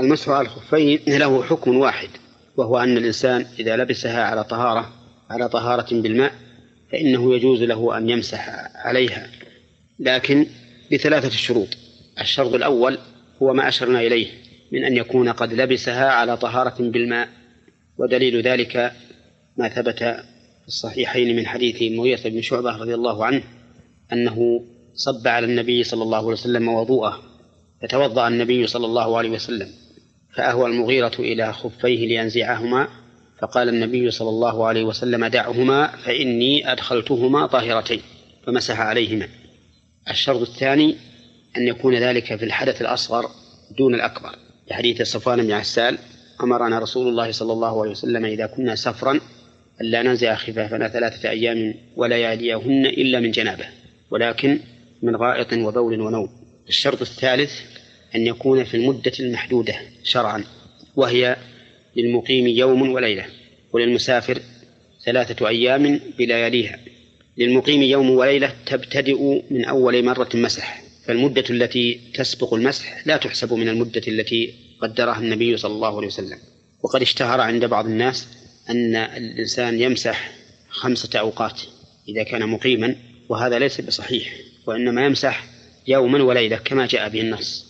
المسح على الخفين له حكم واحد وهو أن الإنسان إذا لبسها على طهارة على طهارة بالماء فإنه يجوز له أن يمسح عليها. لكن بثلاثة شروط. الشرط الأول هو ما أشرنا إليه من أن يكون قد لبسها على طهارة بالماء. ودليل ذلك ما ثبت في الصحيحين من حديث مغيرة بن شعبة رضي الله عنه أنه صب على النبي صلى الله عليه وسلم وضوءه فتوضأ النبي صلى الله عليه وسلم. فأهوى المغيرة إلى خفيه لينزعهما. فقال النبي صلى الله عليه وسلم دعهما فإني أدخلتهما طاهرتين فمسح عليهما. الشرط الثاني أن يكون ذلك في الحدث الأصغر دون الأكبر. لحديث صفوان بن عسال أمرنا رسول الله صلى الله عليه وسلم إذا كنا سفرا ألا ننزع خفافنا ثلاثة أيام ولياليهن إلا من جنابه ولكن من غائط وبول ونوم. الشرط الثالث أن يكون في المدة المحدودة شرعا وهي للمقيم يوم وليلة وللمسافر ثلاثة أيام بلياليها للمقيم يوم وليلة تبتدئ من أول مرة مسح فالمدة التي تسبق المسح لا تحسب من المدة التي قدرها النبي صلى الله عليه وسلم. وقد اشتهر عند بعض الناس أن الإنسان يمسح خمسة أوقات إذا كان مقيما وهذا ليس بصحيح وإنما يمسح يوما وليلة كما جاء به النص.